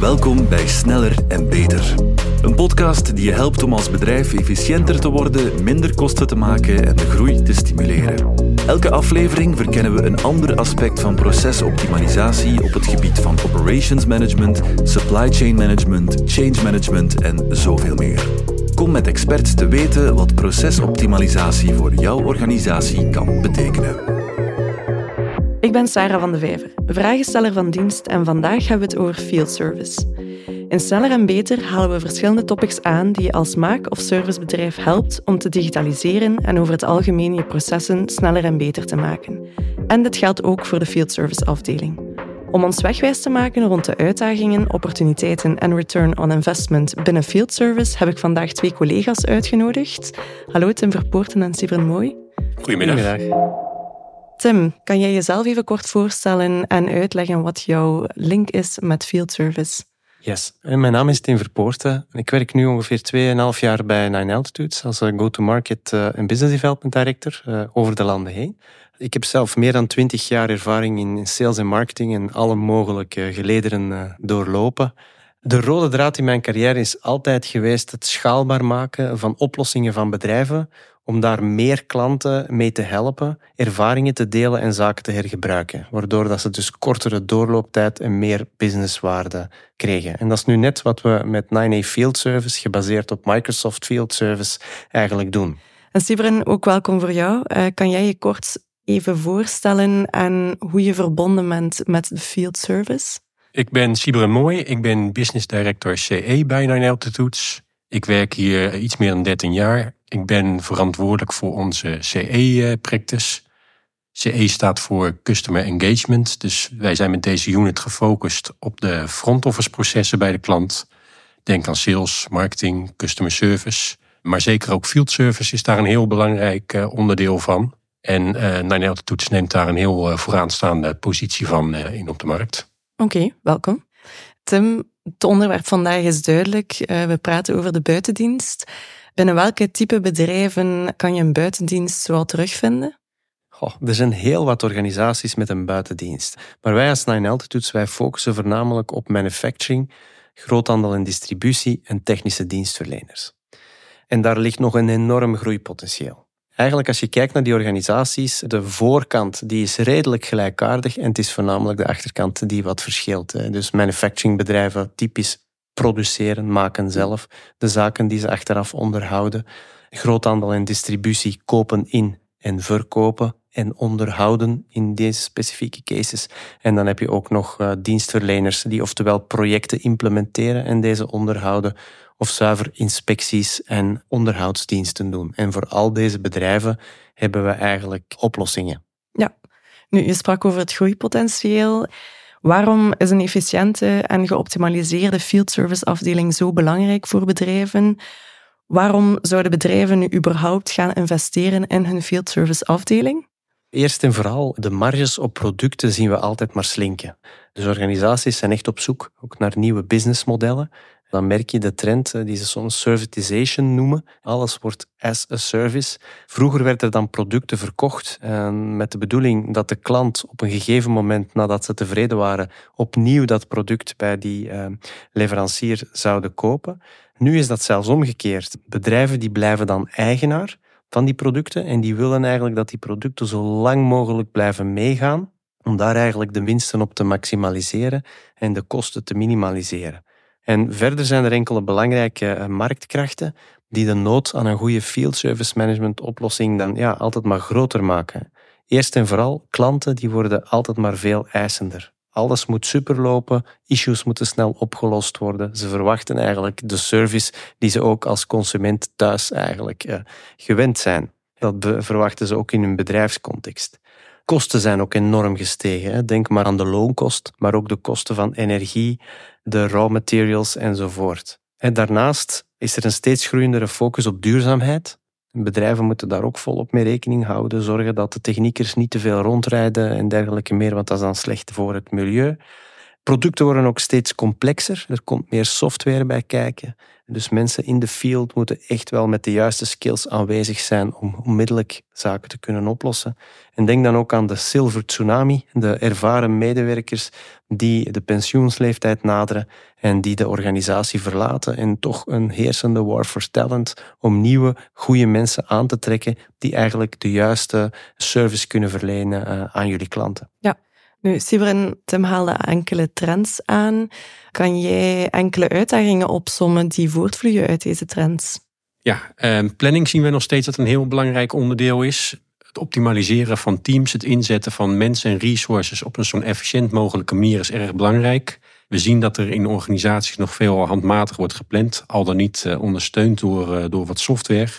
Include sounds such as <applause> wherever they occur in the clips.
Welkom bij Sneller en Beter. Een podcast die je helpt om als bedrijf efficiënter te worden, minder kosten te maken en de groei te stimuleren. Elke aflevering verkennen we een ander aspect van procesoptimalisatie op het gebied van operations management, supply chain management, change management en zoveel meer. Kom met experts te weten wat procesoptimalisatie voor jouw organisatie kan betekenen. Ik ben Sarah van de Vijver, vragensteller van dienst en vandaag hebben we het over field service. In Sneller en Beter halen we verschillende topics aan die je als maak- of servicebedrijf helpt om te digitaliseren en over het algemeen je processen sneller en beter te maken. En dit geldt ook voor de field service afdeling. Om ons wegwijs te maken rond de uitdagingen, opportuniteiten en return on investment binnen field service heb ik vandaag twee collega's uitgenodigd. Hallo Tim Verpoorten en Sibren Mooi. Goedemiddag. Goedemiddag. Tim, kan jij jezelf even kort voorstellen en uitleggen wat jouw link is met field service? Yes, mijn naam is Tim Verpoorten. Ik werk nu ongeveer 2,5 jaar bij Nine Altitudes als go-to-market en eh, business development director eh, over de landen heen. Ik heb zelf meer dan 20 jaar ervaring in sales en marketing en alle mogelijke gelederen eh, doorlopen. De rode draad in mijn carrière is altijd geweest het schaalbaar maken van oplossingen van bedrijven om daar meer klanten mee te helpen, ervaringen te delen en zaken te hergebruiken. Waardoor dat ze dus kortere doorlooptijd en meer businesswaarde kregen. En dat is nu net wat we met 9A Field Service, gebaseerd op Microsoft Field Service, eigenlijk doen. En Sibren, ook welkom voor jou. Uh, kan jij je kort even voorstellen aan hoe je verbonden bent met de Field Service? Ik ben Sibren Mooi, ik ben Business Director CE bij Nine Altitudes. Ik werk hier iets meer dan 13 jaar. Ik ben verantwoordelijk voor onze CE-practice. CE staat voor Customer Engagement. Dus wij zijn met deze unit gefocust op de front office processen bij de klant. Denk aan sales, marketing, customer service. Maar zeker ook field service is daar een heel belangrijk eh, onderdeel van. En uh, Nine Altitudes neemt daar een heel vooraanstaande positie van in op de markt. Oké, welkom. Tim, het onderwerp vandaag is duidelijk. Uh, we praten over de buitendienst. Binnen welke type bedrijven kan je een buitendienst zoal terugvinden? Er zijn heel wat organisaties met een buitendienst. Maar wij als Nine Altitudes wij focussen voornamelijk op manufacturing, groothandel en distributie en technische dienstverleners. En daar ligt nog een enorm groeipotentieel. Eigenlijk als je kijkt naar die organisaties, de voorkant die is redelijk gelijkaardig en het is voornamelijk de achterkant die wat verschilt. Dus manufacturingbedrijven typisch produceren, maken zelf, de zaken die ze achteraf onderhouden. Groothandel en distributie kopen in en verkopen en onderhouden in deze specifieke cases. En dan heb je ook nog uh, dienstverleners die oftewel projecten implementeren en deze onderhouden, of zuiver inspecties en onderhoudsdiensten doen. En voor al deze bedrijven hebben we eigenlijk oplossingen. Ja, nu je sprak over het groeipotentieel. Waarom is een efficiënte en geoptimaliseerde field service afdeling zo belangrijk voor bedrijven? Waarom zouden bedrijven nu überhaupt gaan investeren in hun field service afdeling? Eerst en vooral, de marges op producten zien we altijd maar slinken. Dus organisaties zijn echt op zoek ook naar nieuwe businessmodellen dan merk je de trend eh, die ze soms servitization noemen. Alles wordt as a service. Vroeger werden er dan producten verkocht met de bedoeling dat de klant op een gegeven moment nadat ze tevreden waren opnieuw dat product bij die uh, leverancier zouden kopen. Nu is dat zelfs omgekeerd. Bedrijven die blijven dan eigenaar van die producten en die willen eigenlijk dat die producten zo lang mogelijk blijven meegaan om daar eigenlijk de winsten op te maximaliseren en de kosten te minimaliseren. En verder zijn er enkele belangrijke eh, marktkrachten die de nood aan een goede field service management oplossing dan ja, altijd maar groter maken. Eerst en vooral, klanten die worden altijd maar veel eisender. Alles moet superlopen, issues moeten snel opgelost worden. Ze verwachten eigenlijk de service die ze ook als consument thuis eigenlijk eh, gewend zijn. Dat verwachten ze ook in hun bedrijfscontext. Kosten zijn ook enorm gestegen. Denk maar aan de loonkost, maar ook de kosten van energie, de raw materials enzovoort. En daarnaast is er een steeds groeiendere focus op duurzaamheid. Bedrijven moeten daar ook volop mee rekening houden, zorgen dat de techniekers niet te veel rondrijden en dergelijke meer, want dat is dan slecht voor het milieu. Producten worden ook steeds complexer. Er komt meer software bij kijken. Dus mensen in de field moeten echt wel met de juiste skills aanwezig zijn om onmiddellijk zaken te kunnen oplossen. En denk dan ook aan de silver tsunami, de ervaren medewerkers die de pensioensleeftijd naderen en die de organisatie verlaten en toch een heersende war for talent om nieuwe, goede mensen aan te trekken die eigenlijk de juiste service kunnen verlenen eh, aan jullie klanten. Ja. Nu, Sibren, Tim haalde enkele trends aan. Kan jij enkele uitdagingen opsommen die voortvloeien uit deze trends? Ja, eh, planning zien we nog steeds dat een heel belangrijk onderdeel is. Het optimaliseren van teams, het inzetten van mensen en resources op een zo efficiënt mogelijke manier is erg belangrijk. We zien dat er in organisaties nog veel handmatig wordt gepland, al dan niet eh, ondersteund door, eh, door wat software.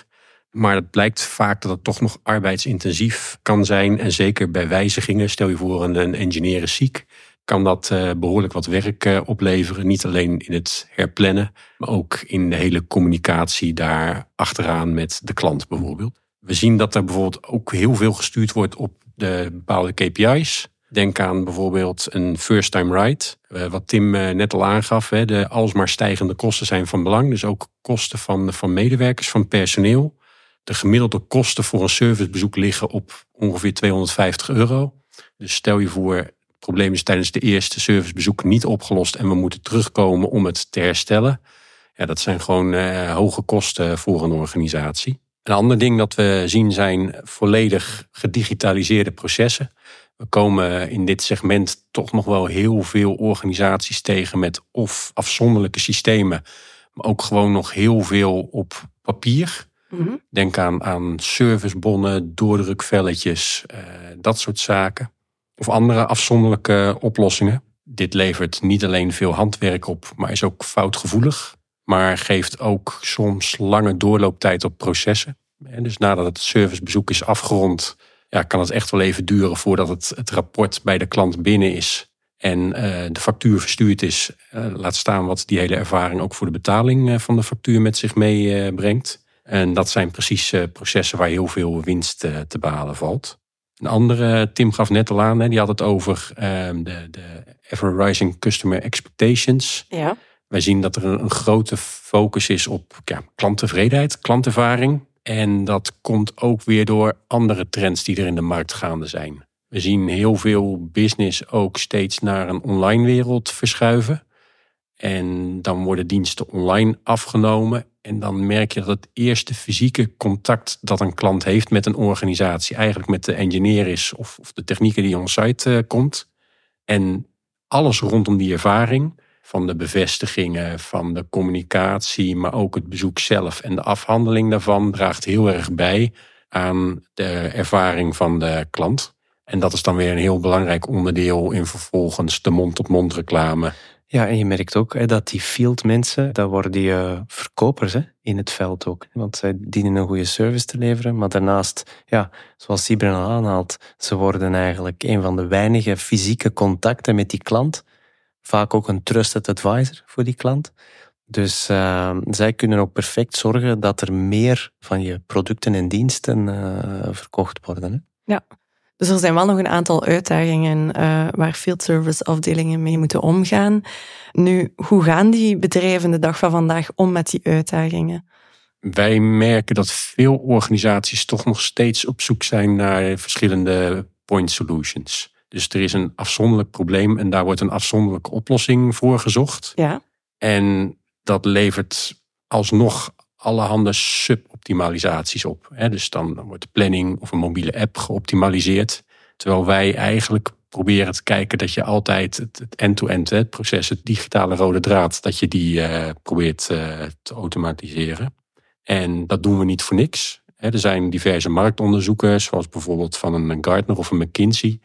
Maar het blijkt vaak dat het toch nog arbeidsintensief kan zijn. En zeker bij wijzigingen, stel je voor een engineer is ziek, kan dat eh, behoorlijk wat werk eh, opleveren. Niet alleen in het herplannen, maar ook in de hele communicatie daar achteraan met de klant bijvoorbeeld. We zien dat er bijvoorbeeld ook heel veel gestuurd wordt op de bepaalde KPI's. Denk aan bijvoorbeeld een first time ride. Eh, wat Tim net al aangaf, de alsmaar stijgende kosten zijn van belang. Dus ook kosten van, van medewerkers, van personeel. De gemiddelde kosten voor een servicebezoek liggen op ongeveer 250 euro. Dus stel je voor, het probleem is tijdens de eerste servicebezoek niet opgelost en we moeten terugkomen om het te herstellen. Ja, dat zijn gewoon uh, hoge kosten voor een organisatie. Een ander ding dat we zien zijn volledig gedigitaliseerde processen. We komen in dit segment toch nog wel heel veel organisaties tegen met of afzonderlijke systemen, maar ook gewoon nog heel veel op papier. Mhm. Denk aan, aan servicebonnen, doordrukvelletjes, uh, dat soort zaken. Of andere afzonderlijke oplossingen. Dit levert niet alleen veel handwerk op, maar is ook foutgevoelig. Maar geeft ook soms lange doorlooptijd op processen. En dus nadat het servicebezoek is afgerond, ja, kan het echt wel even duren voordat het, het rapport bij de klant binnen is. En uh, de factuur verstuurd is. Uh, laat staan wat die hele ervaring ook voor de betaling van de factuur met zich meebrengt. En dat zijn precies eh, processen waar heel veel winst eh, te behalen valt. Een andere, Tim gaf net al aan, die had het over ehm, de, de ever-rising customer expectations. Ja. Wij zien dat er een, grote focus is op ja, klanttevredenheid, klantervaring. En dat komt ook weer door andere trends die er in de markt gaande zijn. We zien heel veel business ook steeds naar een online wereld verschuiven. En dan worden diensten online afgenomen. En dan merk je dat het eerste fysieke contact dat een klant heeft met een organisatie, eigenlijk met de engineer is of, of de technieker die on-site uh, komt. En alles rondom die ervaring, van de bevestigingen, van de communicatie, maar ook het bezoek zelf en de afhandeling daarvan, draagt heel erg bij aan de ervaring van de klant. En dat is dan weer een heel belangrijk onderdeel in vervolgens de mond-tot-mond reclame ja, en je merkt ook hè, dat die field mensen, dat worden die uh, verkopers hè, in het veld ook. Want zij dienen een goede service te leveren. Maar daarnaast, ja, zoals Sibren al aanhaalt, ze worden eigenlijk een van de weinige fysieke contacten met die klant. Vaak ook een trusted advisor voor die klant. Dus uh, zij kunnen ook perfect zorgen dat er meer van je producten en diensten uh, verkocht worden. Hè? Ja, dus er zijn wel nog een aantal uitdagingen uh, waar field service afdelingen mee moeten omgaan. Nu, hoe gaan die bedrijven de dag van vandaag om met die uitdagingen? Wij merken dat veel organisaties toch nog steeds op zoek zijn naar verschillende point solutions. Dus er is een afzonderlijk probleem en daar wordt een afzonderlijke oplossing voor gezocht. Ja. En dat levert alsnog allerhande suboptimalisaties op. Dus dan wordt de planning of een mobiele app geoptimaliseerd. Terwijl wij eigenlijk proberen te kijken dat je altijd het end-to-end, proces, het digitale rode draad, dat je die uh, probeert uh, te automatiseren. En dat doen we niet voor niks. Er zijn diverse marktonderzoeken, zoals bijvoorbeeld van een Gartner of een McKinsey,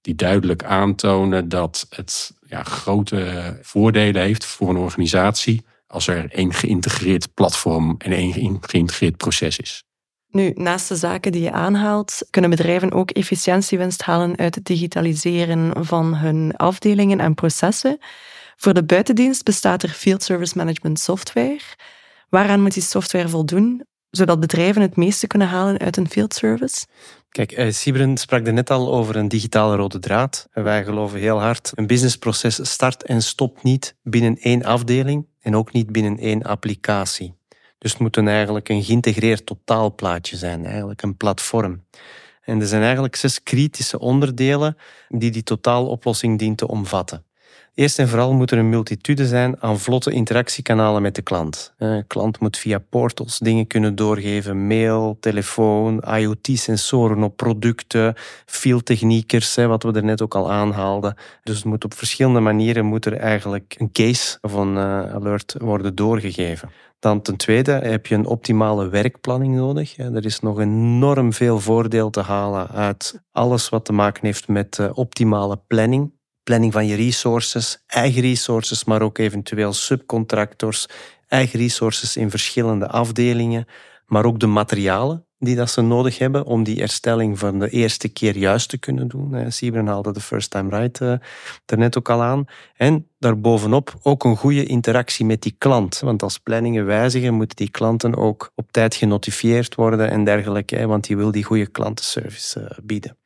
die duidelijk aantonen dat het ja, grote voordelen heeft voor een organisatie als er één geïntegreerd platform en één geïntegreerd proces is. Nu, naast de zaken die je aanhaalt, kunnen bedrijven ook efficiëntiewinst halen uit het digitaliseren van hun afdelingen en processen. Voor de buitendienst bestaat er Field Service Management software. Waaraan moet die software voldoen, zodat bedrijven het meeste kunnen halen uit een field service? Kijk, uh, Sibren sprak er net al over een digitale rode draad. Wij geloven heel hard, een businessproces start en stopt niet binnen één afdeling en ook niet binnen één applicatie. Dus het moet een eigenlijk een geïntegreerd totaalplaatje zijn, eigenlijk een platform. En er zijn eigenlijk zes kritische onderdelen die die totaaloplossing dient te omvatten. Eerst en vooral moet er een multitude zijn aan vlotte interactiekanalen met de klant. Een klant moet via portals dingen kunnen doorgeven, mail, telefoon, IoT-sensoren op producten, fieldtechniekers, wat we er net ook al aanhaalden. Dus het moet op verschillende manieren moet er eigenlijk een case of een eh, alert worden doorgegeven. Dan ten tweede heb je een optimale werkplanning nodig. Er is nog enorm veel voordeel te halen uit alles wat te maken heeft met eh, optimale planning planning van je resources, eigen resources, maar ook eventueel subcontractors, eigen resources in verschillende afdelingen, maar ook de materialen die dat ze nodig hebben om die herstelling van de eerste keer juist te kunnen doen. Sibren haalde de first time right uh, er net ook al aan. En daarbovenop ook een goede interactie met die klant. Want als planningen wijzigen, moeten die klanten ook op tijd genotifieerd worden en dergelijke, want die wil die goede klantenservice uh, bieden.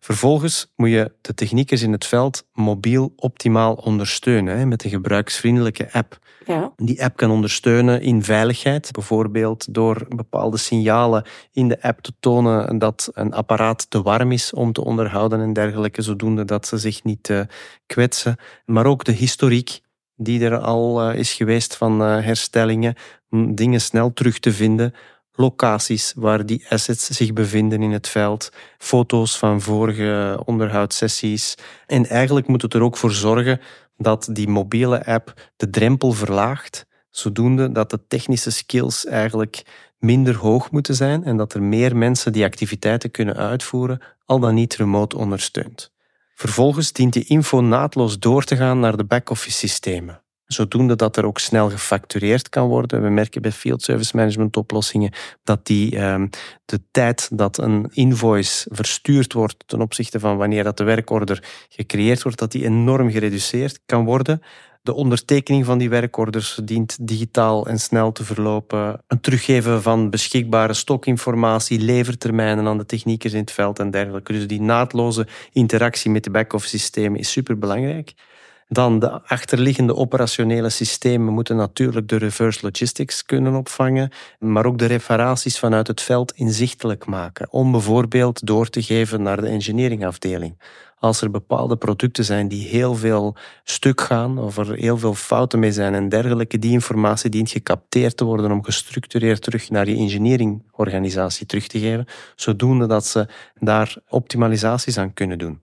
Vervolgens moet je de techniekers in het veld mobiel optimaal ondersteunen hè, met een gebruiksvriendelijke app. Ja. Die app kan ondersteunen in veiligheid, bijvoorbeeld door bepaalde signalen in de app te tonen dat een apparaat te warm is om te onderhouden en dergelijke, zodoende dat ze zich niet uh, kwetsen. Maar ook de historiek die er al uh, is geweest van uh, herstellingen, dingen snel terug te vinden locaties waar die assets zich bevinden in het veld, foto's van vorige onderhoudssessies. En eigenlijk moet het er ook voor zorgen dat die mobiele app de drempel verlaagt, zodoende dat de technische skills eigenlijk minder hoog moeten zijn en dat er meer mensen die activiteiten kunnen uitvoeren, al dan niet remote ondersteund. Vervolgens dient die info naadloos door te gaan naar de back-office systemen zodoende dat er ook snel gefactureerd kan worden. We merken bij field service management oplossingen dat die, ehm, de tijd dat een invoice verstuurd wordt ten opzichte van wanneer dat de werkorder gecreëerd wordt, dat die enorm gereduceerd kan worden. De ondertekening van die werkorders dient digitaal en snel te verlopen. Een teruggeven van beschikbare stokinformatie, levertermijnen aan de techniekers in het veld en dergelijke. Dus die naadloze interactie met de back-office systemen is superbelangrijk. Dan de achterliggende operationele systemen moeten natuurlijk de reverse logistics kunnen opvangen, maar ook de reparaties vanuit het veld inzichtelijk maken, om bijvoorbeeld door te geven naar de engineeringafdeling. Als er bepaalde producten zijn die heel veel stuk gaan, of er heel veel fouten mee zijn en dergelijke, die informatie dient gecapteerd te worden om gestructureerd terug naar je engineeringorganisatie terug te geven, zodoende dat ze daar optimalisaties aan kunnen doen.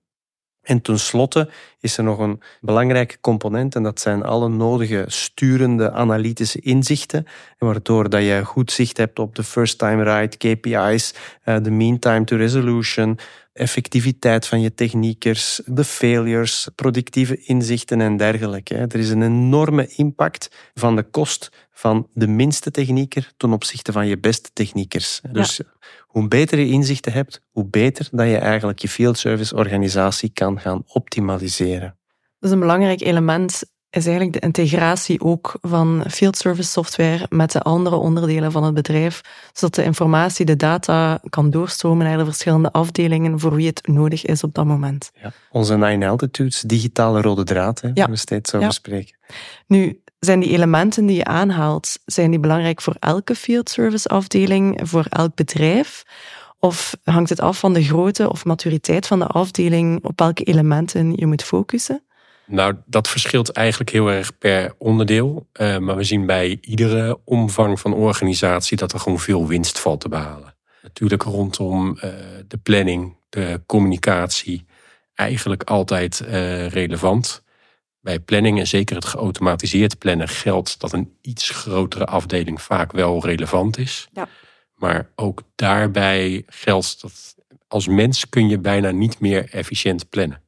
En tenslotte is er nog een belangrijke component en dat zijn alle nodige sturende analytische inzichten, waardoor dat je goed zicht hebt op de first time right, KPI's, eh, de mean time to resolution, effectiviteit van je techniekers, de failures, productieve inzichten en dergelijke. Er is een enorme impact van de kost van de minste technieker ten opzichte van je beste techniekers. Dus hoe beter je inzichten hebt, hoe beter dat je eigenlijk je field service organisatie kan gaan optimaliseren. Dat is een belangrijk element is eigenlijk de integratie ook van field service software met de andere onderdelen van het bedrijf, zodat de informatie, de data kan doorstromen naar de verschillende afdelingen voor wie het nodig is op dat moment. Ja. Onze Nine Altitudes, digitale rode draad, hè, ja. we steeds over ja. spreken. Nu, zijn die elementen die je aanhaalt, zijn die belangrijk voor elke field service afdeling, voor elk bedrijf? Of hangt het af van de grootte of maturiteit van de afdeling op welke elementen je moet focussen? Nou, dat verschilt eigenlijk heel erg per onderdeel. Uh, maar we zien bij iedere omvang van organisatie dat er gewoon veel winst valt te behalen. Natuurlijk rondom uh, de planning, de communicatie, eigenlijk altijd uh, relevant. Bij planning en zeker het geautomatiseerd plannen geldt dat een iets grotere afdeling vaak wel relevant is. Ja. Maar ook daarbij geldt dat als mens kun je bijna niet meer efficiënt plannen.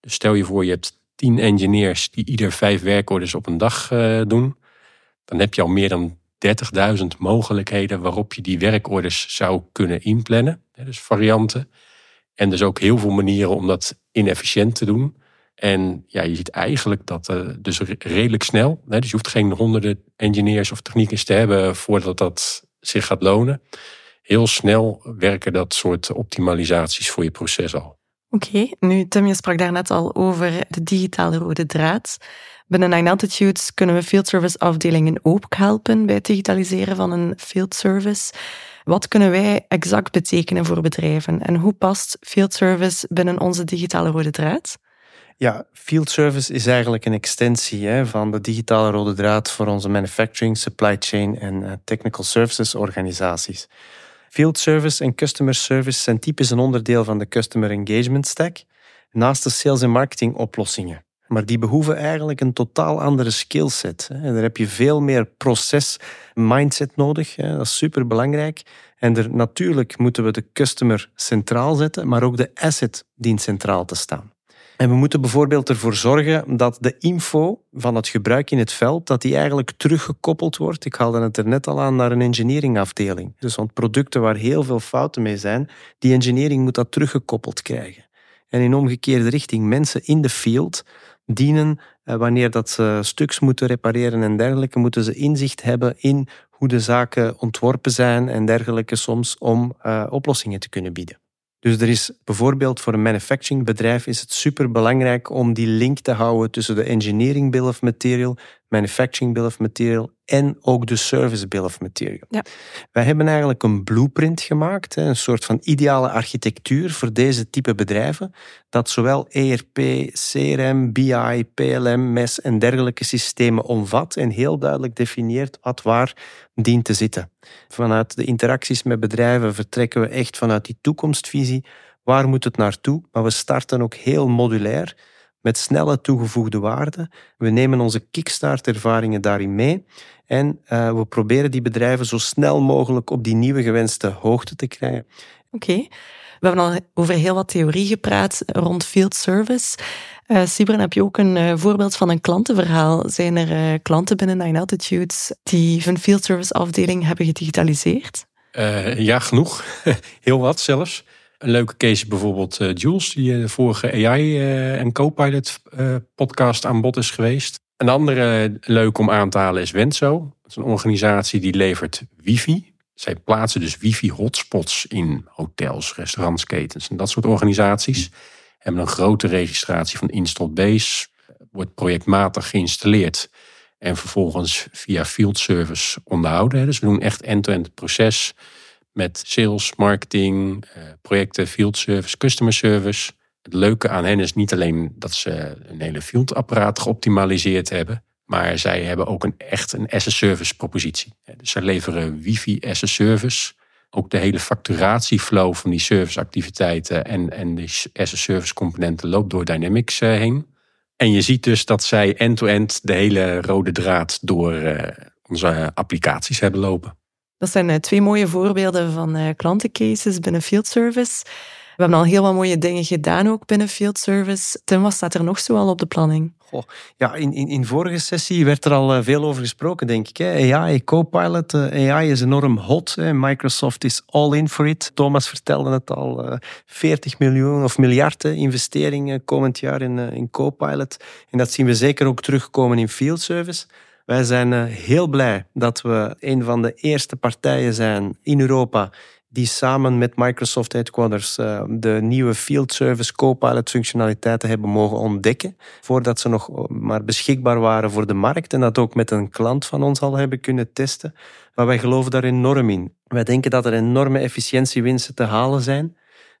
Dus stel je voor je hebt tien engineers die ieder vijf werkorders op een dag uh, doen, dan heb je al meer dan 30.000 mogelijkheden waarop je die werkorders zou kunnen inplannen. Dus varianten. En dus ook heel veel manieren om dat inefficiënt te doen. En ja, je ziet eigenlijk dat uh, dus redelijk snel, hè, dus je hoeft geen honderden engineers of techniekers te hebben voordat dat zich gaat lonen. heel snel werken dat soort optimalisaties voor je proces al. Oké, nu Tim, je sprak daarnet al over de digitale rode draad. Binnen Nine Altitudes kunnen we field service afdelingen ook helpen bij het digitaliseren van een field service. Wat kunnen wij exact betekenen voor bedrijven en hoe past field service binnen onze digitale rode draad? Ja, field service is eigenlijk een extensie hè, van de digitale rode draad voor onze manufacturing, supply chain en uh, technical services organisaties. Field service en customer service zijn typisch een onderdeel van de customer engagement stack, naast de sales en marketing oplossingen. Maar die behoeven eigenlijk een totaal andere skillset. Daar heb je veel meer proces mindset nodig. Dat is super belangrijk. En er, natuurlijk moeten we de customer centraal zetten, maar ook de asset dient centraal te staan. En we moeten bijvoorbeeld ervoor zorgen dat de info van het gebruik in het veld, dat die eigenlijk teruggekoppeld wordt. Ik haalde het er net al aan naar een engineeringafdeling. Dus want producten waar heel veel fouten mee zijn, die engineering moet dat teruggekoppeld krijgen. En in omgekeerde richting, mensen in de field dienen, eh, wanneer dat ze stuks moeten repareren en dergelijke, moeten ze inzicht hebben in hoe de zaken ontworpen zijn en dergelijke soms om uh, oplossingen te kunnen bieden. Dus er is bijvoorbeeld voor een manufacturingbedrijf is het super belangrijk om die link te houden tussen de engineering bill of material, manufacturing bill of material en ook de service bill of material. Ja. Wij hebben eigenlijk een blueprint gemaakt, een soort van ideale architectuur voor deze type bedrijven, dat zowel ERP, CRM, BI, PLM, MES en dergelijke systemen omvat en heel duidelijk definieert wat waar dient te zitten. Vanuit de interacties met bedrijven vertrekken we echt vanuit die toekomstvisie. Waar moet het naartoe? Maar we starten ook heel modulair met snelle toegevoegde waarde. We nemen onze kickstart-ervaringen daarin mee en uh, we proberen die bedrijven zo snel mogelijk op die nieuwe gewenste hoogte te krijgen. Oké. We hebben al over heel wat theorie gepraat rond field service. Uh, Sibren, heb je ook een uh, voorbeeld van een klantenverhaal? Zijn er uh, klanten binnen Nine Altitudes die hun field service afdeling hebben gedigitaliseerd? ja, genoeg. <laughs> heel wat zelfs. Een leuke case bijvoorbeeld Jules, die de vorige AI en Copilot podcast aan bod is geweest. Een andere leuk om aan te halen is Wenso. Dat is een organisatie die levert wifi. Zij plaatsen dus wifi-hotspots in hotels, restaurants, ketens en dat soort organisaties. Hebben een grote registratie van installed base. Wordt projectmatig geïnstalleerd en vervolgens via field service onderhouden. Dus we doen echt end-to-end proces met sales, marketing, eh, projecten, field service, customer service. Het leuke aan hen is niet alleen dat ze een hele fieldapparaat geoptimaliseerd hebben, maar zij hebben ook een, echt een as-a-service propositie. Dus zij leveren wifi as a service. Ook de hele facturatieflow van die serviceactiviteiten en, en de as-a-service componenten loopt door Dynamics eh, heen. En je ziet dus dat zij end-to-end de hele rode draad door eh, onze applicaties hebben lopen. Dat zijn eh, twee mooie voorbeelden van klantencases binnen Field Service. We hebben al heel wat mooie dingen gedaan ook binnen Field Service. Tim, wat staat er nog zo al op de planning? Goh, ja, in, in, in vorige sessie werd er al eh, veel over gesproken, denk ik. Hè. AI, Copilot, eh, AI is enorm hot. Hè. Microsoft is all in for it. Thomas vertelde het al. 40 eh, miljoen of miljard investeringen komend jaar in, in Copilot. En dat zien we zeker ook terugkomen in Field Service. Wij zijn heel blij dat we een van de eerste partijen zijn in Europa die samen met Microsoft Headquarters uh, de nieuwe Field Service Copilot functionaliteiten hebben mogen ontdekken, voordat ze nog maar beschikbaar waren voor de markt en dat ook met een klant van ons al hebben kunnen testen. Maar wij geloven daar enorm in. Wij denken dat er enorme efficiëntiewinsten te halen zijn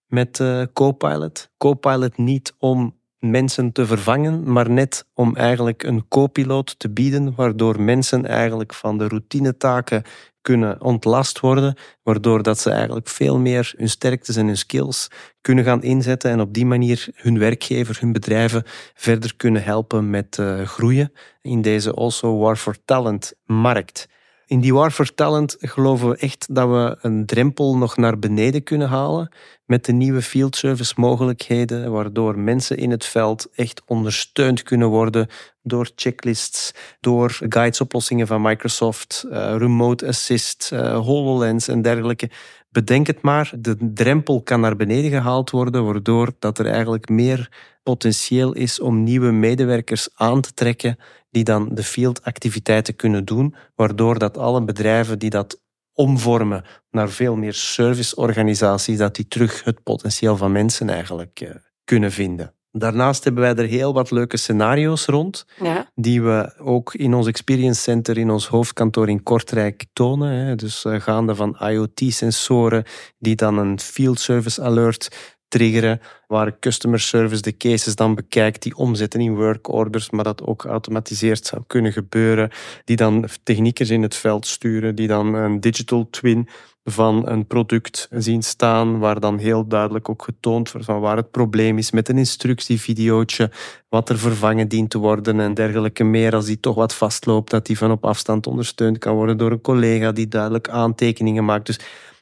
met Copilot. Copilot niet om mensen te vervangen, maar net om eigenlijk een co-piloot te bieden, waardoor mensen eigenlijk van de routinetaken kunnen ontlast worden, waardoor dat ze eigenlijk veel meer hun sterktes en hun skills kunnen gaan inzetten en op die manier hun werkgever, hun bedrijven verder kunnen helpen met uh, groeien in deze also War for Talent markt. In die War for Talent geloven we echt dat we een drempel nog naar beneden kunnen halen met de nieuwe field service mogelijkheden, waardoor mensen in het veld echt ondersteund kunnen worden door checklists, door guidesoplossingen van Microsoft, uh, Remote Assist, uh, HoloLens en dergelijke. Bedenk het maar, de drempel kan naar beneden gehaald worden, waardoor dat er eigenlijk meer potentieel is om nieuwe medewerkers aan te trekken die dan de fieldactiviteiten kunnen doen, waardoor dat alle bedrijven die dat omvormen naar veel meer serviceorganisaties, dat die terug het potentieel van mensen eigenlijk uh, kunnen vinden. Daarnaast hebben wij er heel wat leuke scenario's rond, ja. die we ook in ons Experience Center in ons hoofdkantoor in Kortrijk tonen. Dus uh, gaande van IoT-sensoren die dan een field service alert triggeren, waar customer service de cases dan bekijkt, die omzetten in work orders, maar dat ook geautomatiseerd zou kunnen gebeuren, die dan techniekers in het veld sturen, die dan een digital twin van een product zien staan, waar dan heel duidelijk ook getoond wordt van waar het probleem is, met een instructievideootje, wat er vervangen dient te worden en dergelijke meer. Als die toch wat vastloopt, dat die van op afstand ondersteund kan worden door een collega die duidelijk aantekeningen maakt. Dus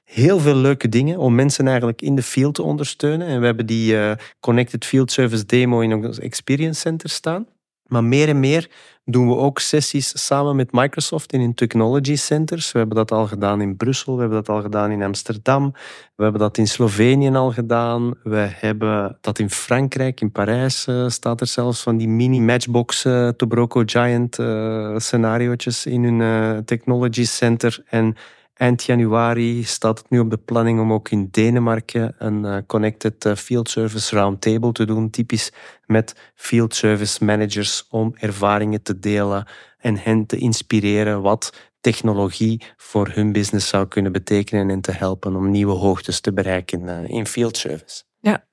heel veel leuke dingen om mensen eigenlijk in de field te ondersteunen. En we hebben die uh, Connected Field Service demo in ons Experience Center staan. Maar meer en meer doen we ook sessies samen met Microsoft in hun technology centers. We hebben dat al gedaan in Brussel, we hebben dat al gedaan in Amsterdam, we hebben dat in Slovenië al gedaan, we hebben dat in Frankrijk, in Parijs uh, staat er zelfs van die mini matchbox uh, Tobroco Giant uh, scenario's in hun technology center. En Eind januari staat het nu op de planning om ook in Denemarken een uh, Connected uh, Field Service Roundtable te doen, typisch met field service managers om ervaringen te delen en hen te inspireren wat technologie voor hun business zou kunnen betekenen en te helpen om nieuwe hoogtes te bereiken uh, in field service. Ja,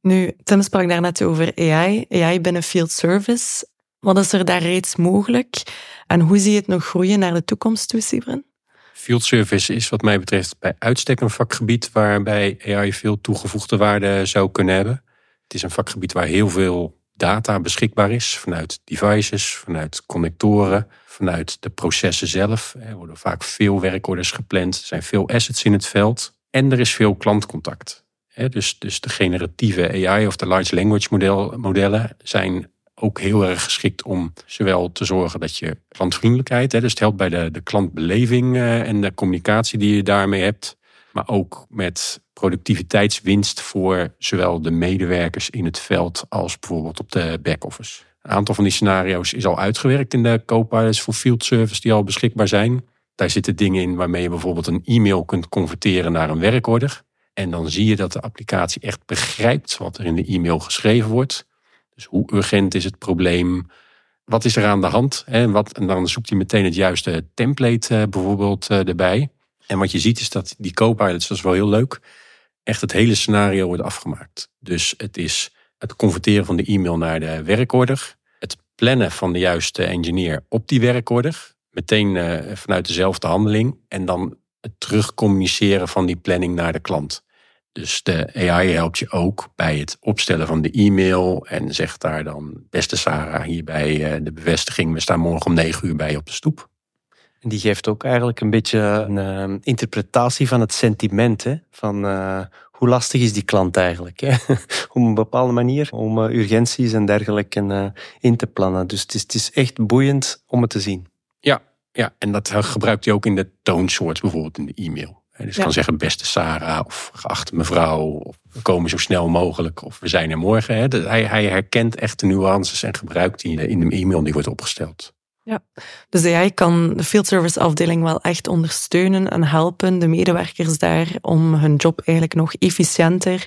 nu, Tim sprak daarnet over AI, AI binnen field service. Wat is er daar reeds mogelijk en hoe zie je het nog groeien naar de toekomst toe? Field service is wat mij betreft bij uitstek een vakgebied waarbij AI veel toegevoegde waarde zou kunnen hebben. Het is een vakgebied waar heel veel data beschikbaar is vanuit devices, vanuit connectoren, vanuit de processen zelf. Er worden vaak veel werkorders gepland, er zijn veel assets in het veld en er is veel klantcontact. Dus, dus de generatieve AI of de large language modellen zijn ook heel erg geschikt om zowel te zorgen dat je klantvriendelijkheid, hè, dus het helpt bij de, de klantbeleving eh, en de communicatie die je daarmee hebt, maar ook met productiviteitswinst voor zowel de medewerkers in het veld als bijvoorbeeld op de back-office. Een aantal van die scenario's is al uitgewerkt in de co-pilots voor field service die al beschikbaar zijn. Daar zitten dingen in waarmee je bijvoorbeeld een e-mail kunt converteren naar een werkorder. En dan zie je dat de applicatie echt begrijpt wat er in de e-mail geschreven wordt. Dus hoe urgent is het probleem? Wat is er aan de hand? En, wat, en dan zoekt hij meteen het juiste template uh, bijvoorbeeld uh, erbij. En wat je ziet is dat die co-pilots, dat is wel heel leuk, echt het hele scenario wordt afgemaakt. Dus het is het converteren van de e-mail naar de werkorder. Het plannen van de juiste engineer op die werkorder. Meteen uh, vanuit dezelfde handeling. En dan het terugcommuniceren van die planning naar de klant. Dus de AI helpt je ook bij het opstellen van de e-mail en zegt daar dan, beste Sarah, hierbij eh, de bevestiging, we staan morgen om negen uur bij je op de stoep. En die geeft ook eigenlijk een beetje een uh, interpretatie van het sentiment, hè? van uh, hoe lastig is die klant eigenlijk, hè? <laughs> op een bepaalde manier, om urgenties en dergelijke in te plannen. Dus het is, het is echt boeiend om het te zien. Ja, ja, en dat gebruikt hij ook in de toonsoort bijvoorbeeld in de e-mail. Dus ik kan zeggen beste Sarah of geachte mevrouw. Of we komen zo snel mogelijk of we zijn er morgen. Hij, hij herkent echt de nuances en gebruikt die in de e-mail die wordt opgesteld. Ja, dus jij kan de field service afdeling wel echt ondersteunen en helpen de medewerkers daar om hun job eigenlijk nog efficiënter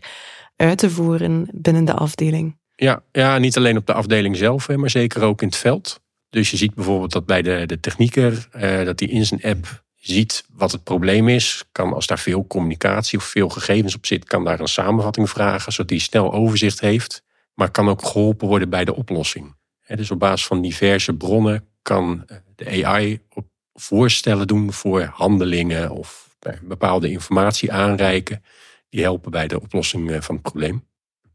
uit te voeren binnen de afdeling. Ja, ja niet alleen op de afdeling zelf, maar zeker ook in het veld. Dus je ziet bijvoorbeeld dat bij de, de technieker, eh, dat hij in zijn app ziet wat het probleem is, kan als daar veel communicatie of veel gegevens op zit, kan daar een samenvatting vragen, zodat hij snel overzicht heeft. Maar kan ook geholpen worden bij de oplossing. Dus op basis van diverse bronnen kan eh, de AI voorstellen doen voor handelingen of bepaalde informatie aanreiken die helpen bij de oplossing eh, van het probleem.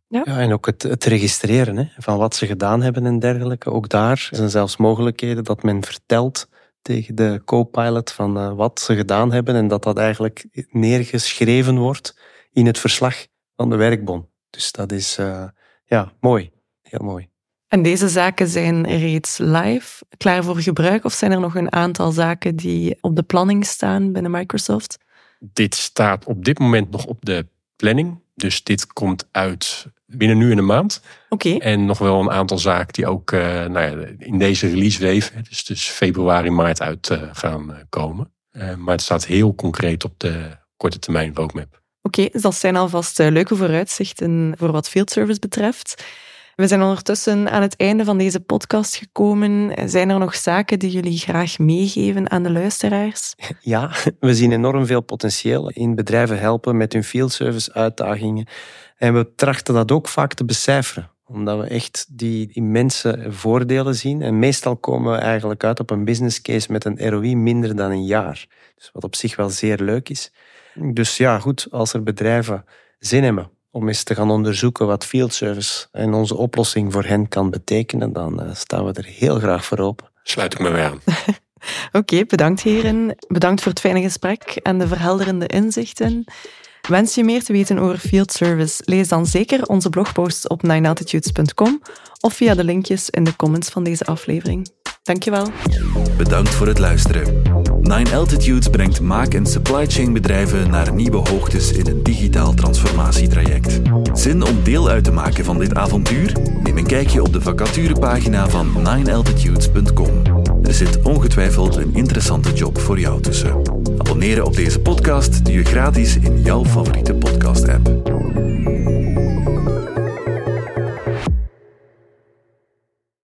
Ja. ja en ook het, het registreren hè, van wat ze gedaan hebben en dergelijke. Ook daar zijn zelfs mogelijkheden dat men vertelt tegen de co-pilot van uh, wat ze gedaan hebben en dat dat eigenlijk neergeschreven wordt in het verslag van de werkbon. Dus dat is uh, ja, mooi. Heel mooi. En deze zaken zijn reeds live, klaar voor gebruik? Of zijn er nog een aantal zaken die op de planning staan binnen Microsoft? Dit staat op dit moment nog op de planning. Dus dit komt uit binnen nu in een maand. Oké. En nog wel een aantal zaken die ook uh, nou ja, in deze release wave, dus, dus februari, maart uit uh, gaan uh, komen. Uh, maar het staat heel concreet op de korte termijn roadmap. Oké, okay, dus dat zijn alvast leuke vooruitzichten voor wat field service betreft. We zijn ondertussen aan het einde van deze podcast gekomen. Zijn er nog zaken die jullie graag meegeven aan de luisteraars? <laughs> Ja, we zien enorm veel potentieel in bedrijven helpen met hun field service uitdagingen. En we trachten dat ook vaak te becijferen omdat we echt die immense voordelen zien. En meestal komen we eigenlijk uit op een business case met een ROI minder dan een jaar. Dus wat op zich wel zeer leuk is. Dus ja, goed, als er bedrijven zin hebben om eens te gaan onderzoeken wat field service en onze oplossing voor hen kan betekenen, dan uh, staan we er heel graag voor open. Sluit ik me weer aan. <laughs> Oké, bedankt heren. Bedankt voor het fijne gesprek en de verhelderende inzichten. Wens je meer te weten over field service? Lees dan zeker onze blogposts op ninealtitudes.com of via de linkjes in de comments van deze aflevering. Dankjewel. Bedankt voor het luisteren. Nine Altitudes brengt maak- en supply chain bedrijven naar nieuwe hoogtes in een digitaal transformatietraject. Zin om deel uit te maken van dit avontuur? Neem een kijkje op de vacaturepagina van ninealtitudes.com. Er zit ongetwijfeld een interessante job voor jou tussen. Abonneren op deze podcast doe je gratis in jouw favoriete podcast-app.